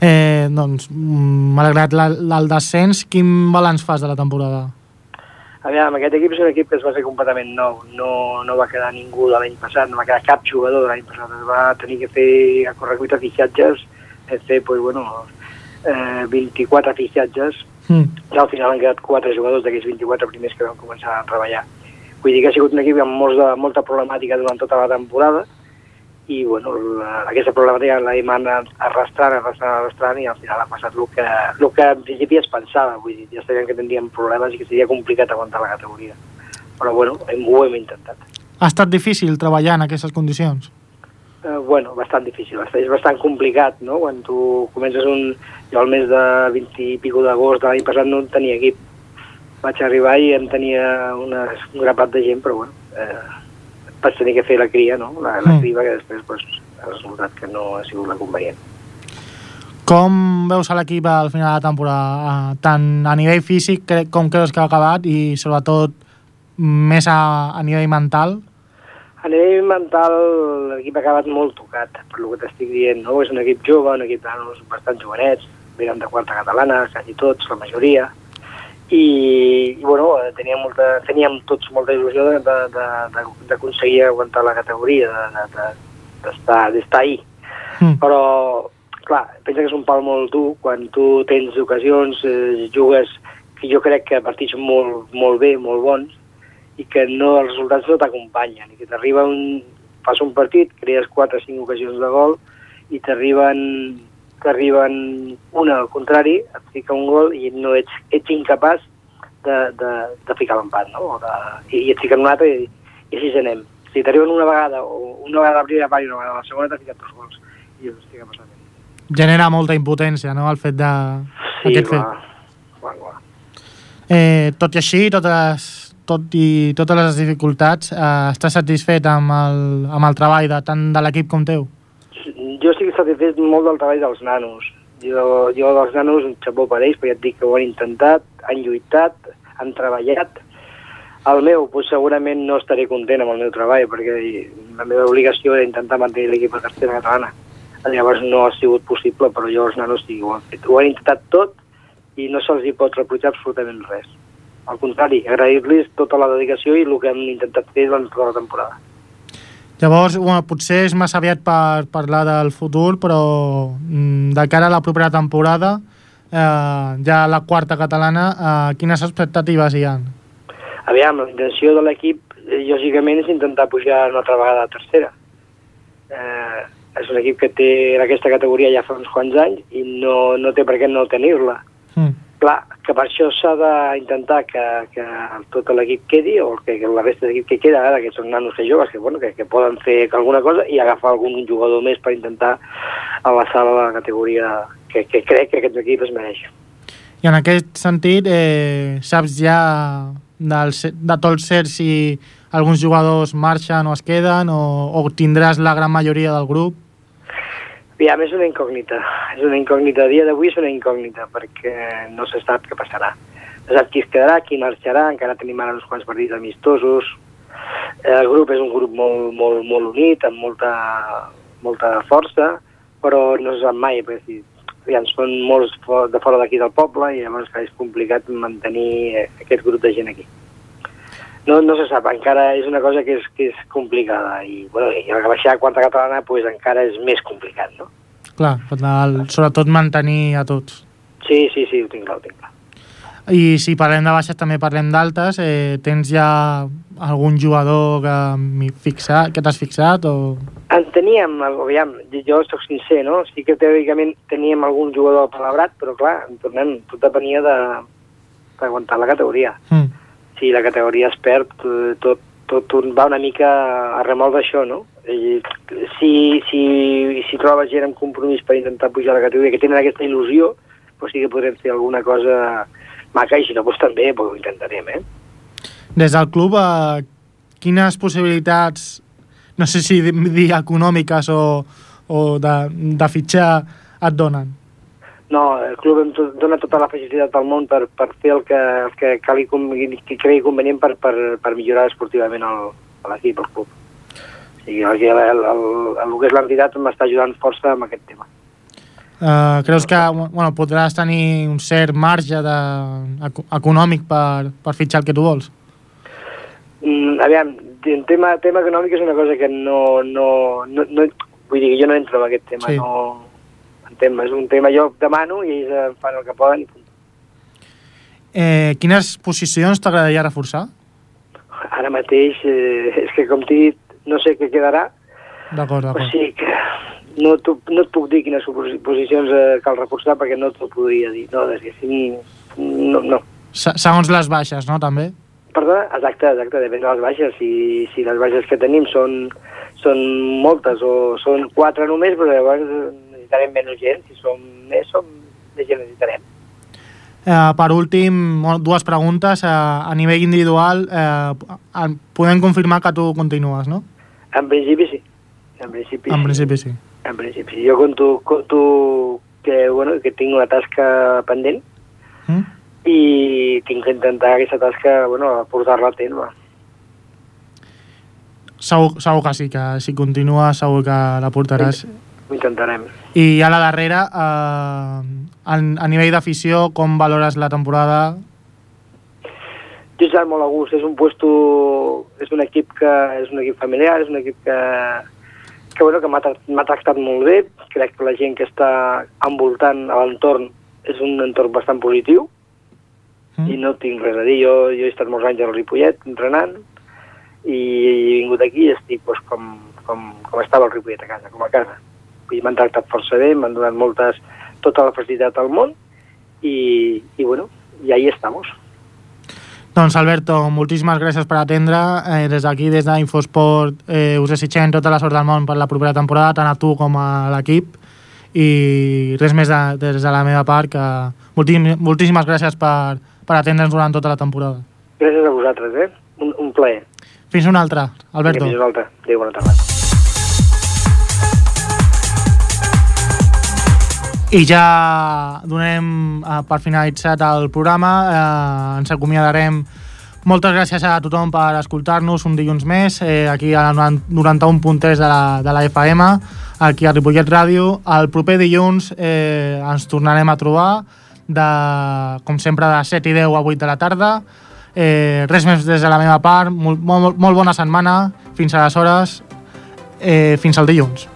Eh, doncs, mm, malgrat la, el descens, quin balanç fas de la temporada? Aviam, aquest equip és un equip que es va fer completament nou. No, no va quedar ningú de l'any passat, no va quedar cap jugador de l'any passat. Es va tenir que fer a correcuita fitxatges, fer pues, bueno, eh, 24 fitxatges, Mm. i al final han quedat 4 jugadors d'aquells 24 primers que van començar a treballar. Vull dir que ha sigut un equip amb molts de, molta problemàtica durant tota la temporada, i bueno, la, aquesta problemàtica l'hem anat arrastrant, arrastrant, arrastrant, i al final ha passat el que, el que en principi es pensava, vull dir, ja sabien que tindríem problemes i que seria complicat aguantar la categoria. Però bueno, hem, ho hem intentat. Ha estat difícil treballar en aquestes condicions? Eh, bueno, bastant difícil, és bastant complicat, no? Quan tu comences un... Jo al mes de 20 i pico d'agost de l'any passat no tenia equip. Vaig arribar i em tenia una, un grapat de gent, però bueno, eh, vaig tenir que fer la cria, no? La, la Mm. criba que després pues, ha resultat que no ha sigut la convenient. Com veus l'equip al final de la temporada? Eh, Tant a nivell físic com creus que ha acabat i sobretot més a, a nivell mental? A nivell mental, l'equip ha acabat molt tocat, per lo que t'estic dient, no? És un equip jove, un equip de nanos bastant jovenets, venen de quarta catalana, quasi tots, la majoria, i, i bueno, teníem, molta, teníem tots molta il·lusió de- de- de- de- d'aconseguir aguantar la categoria, d'estar de, de, d'estar ahí. Mm. Però, clar, pensa que és un pal molt dur quan tu tens ocasions, eh, jugues, que jo crec que partits molt, molt bé, molt bons, i que no, els resultats no t'acompanyen, i que t'arriba un... fas un partit, crees 4 o 5 ocasions de gol, i t'arriben t'arriben una al contrari, et fica un gol i no ets, ets incapaç de, de, de ficar l'empat, no? O de, i, i et fiquen un altre i, i així anem. Si t'arriben una vegada, o una vegada a la primera part i una vegada a la segona, t'ha ficat dos gols. I què ha passat? Genera molta impotència, no?, el fet de... Sí, aquest clar, fet. clar, clar. Eh, tot i així, totes, tot i totes les dificultats, eh, estàs satisfet amb el, amb el treball de, tant de l'equip com teu? Jo estic satisfet molt del treball dels nanos. Jo, jo dels nanos, un xapó per ells, però ja et dic que ho han intentat, han lluitat, han treballat. El meu, doncs segurament no estaré content amb el meu treball, perquè la meva obligació era intentar mantenir l'equip a tercera catalana. Llavors no ha sigut possible, però jo els nanos sí ho han fet. Ho han intentat tot i no se'ls hi pot reprotxar absolutament res. Al contrari, agrair-los tota la dedicació i el que han intentat fer durant tota la temporada. Llavors, bueno, potser és massa aviat per parlar del futur, però mm, de cara a la propera temporada, eh, ja la quarta catalana, eh, quines expectatives hi ha? Aviam, la intenció de l'equip, eh, lògicament, és intentar pujar una altra vegada a tercera. Eh, és un equip que té en aquesta categoria ja fa uns quants anys i no, no té per què no tenir-la. Mm. Clar, que per això s'ha d'intentar que, que tot l'equip quedi, o que, que la resta d'equip que queda, ara, que són nanos que joves, que, bueno, que, que poden fer alguna cosa, i agafar algun jugador més per intentar avançar a la categoria que, que crec que aquest equip es mereix. I en aquest sentit, eh, saps ja del, de tot cert si alguns jugadors marxen o es queden o, o tindràs la gran majoria del grup? Aviam, és una incògnita. És una incògnita. A dia d'avui és una incògnita perquè no se sap què passarà. sap qui es quedarà, qui marxarà, encara tenim ara uns quants partits amistosos. El grup és un grup molt, molt, molt unit, amb molta, molta força, però no se sap mai, perquè si, aviam, són molts de fora d'aquí del poble i llavors és complicat mantenir eh, aquest grup de gent aquí. No, no se sap, encara és una cosa que és, que és complicada i, bueno, i el baixar a quarta catalana pues, encara és més complicat, no? Clar, tal, sobretot mantenir a tots. Sí, sí, sí, ho tinc clar, ho tinc clar. I si parlem de baixes també parlem d'altes, eh, tens ja algun jugador que, fixat, que t'has fixat o... En teníem, aviam, jo sóc sincer, no? Sí que teòricament teníem algun jugador palabrat, però clar, en tornem, tot depenia de d'aguantar la categoria. Mm. Si la categoria es perd, eh, tot, tot un- va una mica a remol d'això, no? I si, si, si trobes gent amb compromís per intentar pujar la categoria, que tenen aquesta il·lusió, doncs sí que podrem fer alguna cosa maca, i si no, doncs també doncs ho intentarem, eh? Des del club, eh, quines possibilitats, no sé si di- dir econòmiques o, o de, de fitxar et donen? No, el club em dona tota la facilitat del món per, per fer el que, el que, cali, que cregui convenient per, per, per millorar esportivament el- l'equip, el club. O sigui, el, el, el, el, el que és l'entitat m'està ajudant força amb aquest tema. Uh, creus que bueno, podràs tenir un cert marge de, eco- econòmic per, per fitxar el que tu vols? Mm, aviam, en tema, tema econòmic és una cosa que no, no, no, no... Vull dir que jo no entro en aquest tema, Sí. no... Tema, és un tema jo demano i ells eh, fan el que poden i punt. Eh, quines posicions t'agradaria reforçar? Ara mateix, eh, és que com t'he dit, no sé què quedarà, D'acord, O d'acord. sigui que no, no et puc dir quines posicions eh, cal reforçar perquè no t'ho podria dir. No, és que si... No, no. Se- Segons les baixes, no, també? Perdona? Exacte, exacte, depèn de les baixes. Si, si les baixes que tenim són, són moltes o són quatre només, però llavors necessitarem menys gent. Si som més, som més gent necessitarem. Eh, per últim, dues preguntes. Eh, a nivell individual, eh, podem confirmar que tu continues, no? En principi sí. En principi, En sí. principi sí. En principi sí. Jo conto, conto que, bueno, que tinc una tasca pendent Mm? i tinc que intentar aquesta tasca bueno, portar-la a terme. Segur, segur que sí, que si continues segur que la portaràs. Ho intentarem. I a la darrera, eh, a, a nivell d'afició, com valores la temporada? Jo estat molt a gust, és un puesto, és un equip que és un equip familiar, és un equip que, que, bueno, que m'ha tra- m'ha tractat molt bé, crec que la gent que està envoltant a l'entorn és un entorn bastant positiu Mm? i no tinc res a dir, jo, jo he estat molts anys al Ripollet entrenant i he vingut aquí i estic doncs, com, com, com estava al Ripollet a casa, com a casa. Dir, M'han tractat força bé, m'han donat moltes, tota la facilitat al món i, i bueno, i ahí estamos. Doncs Alberto, moltíssimes gràcies per atendre. Eh, des d'aquí, des d'Infosport, eh, us desitgem tota la sort del món per la propera temporada, tant a tu com a l'equip. I res més de, des de la meva part, que moltíssim, moltíssimes gràcies per, per atendre'ns durant tota la temporada. Gràcies a vosaltres, eh? Un, un plaer. Fins una altra, Alberto. Fins una altra. Adéu, bona tarda. I ja donem eh, per finalitzat el programa, eh, ens acomiadarem. Moltes gràcies a tothom per escoltar-nos un dilluns més, eh, aquí a la 91.3 de la, de la FM, aquí a Ripollet Ràdio. El proper dilluns eh, ens tornarem a trobar, de, com sempre, de 7 i 10 a 8 de la tarda. Eh, res més des de la meva part, molt, molt, molt bona setmana, fins aleshores, eh, fins al dilluns.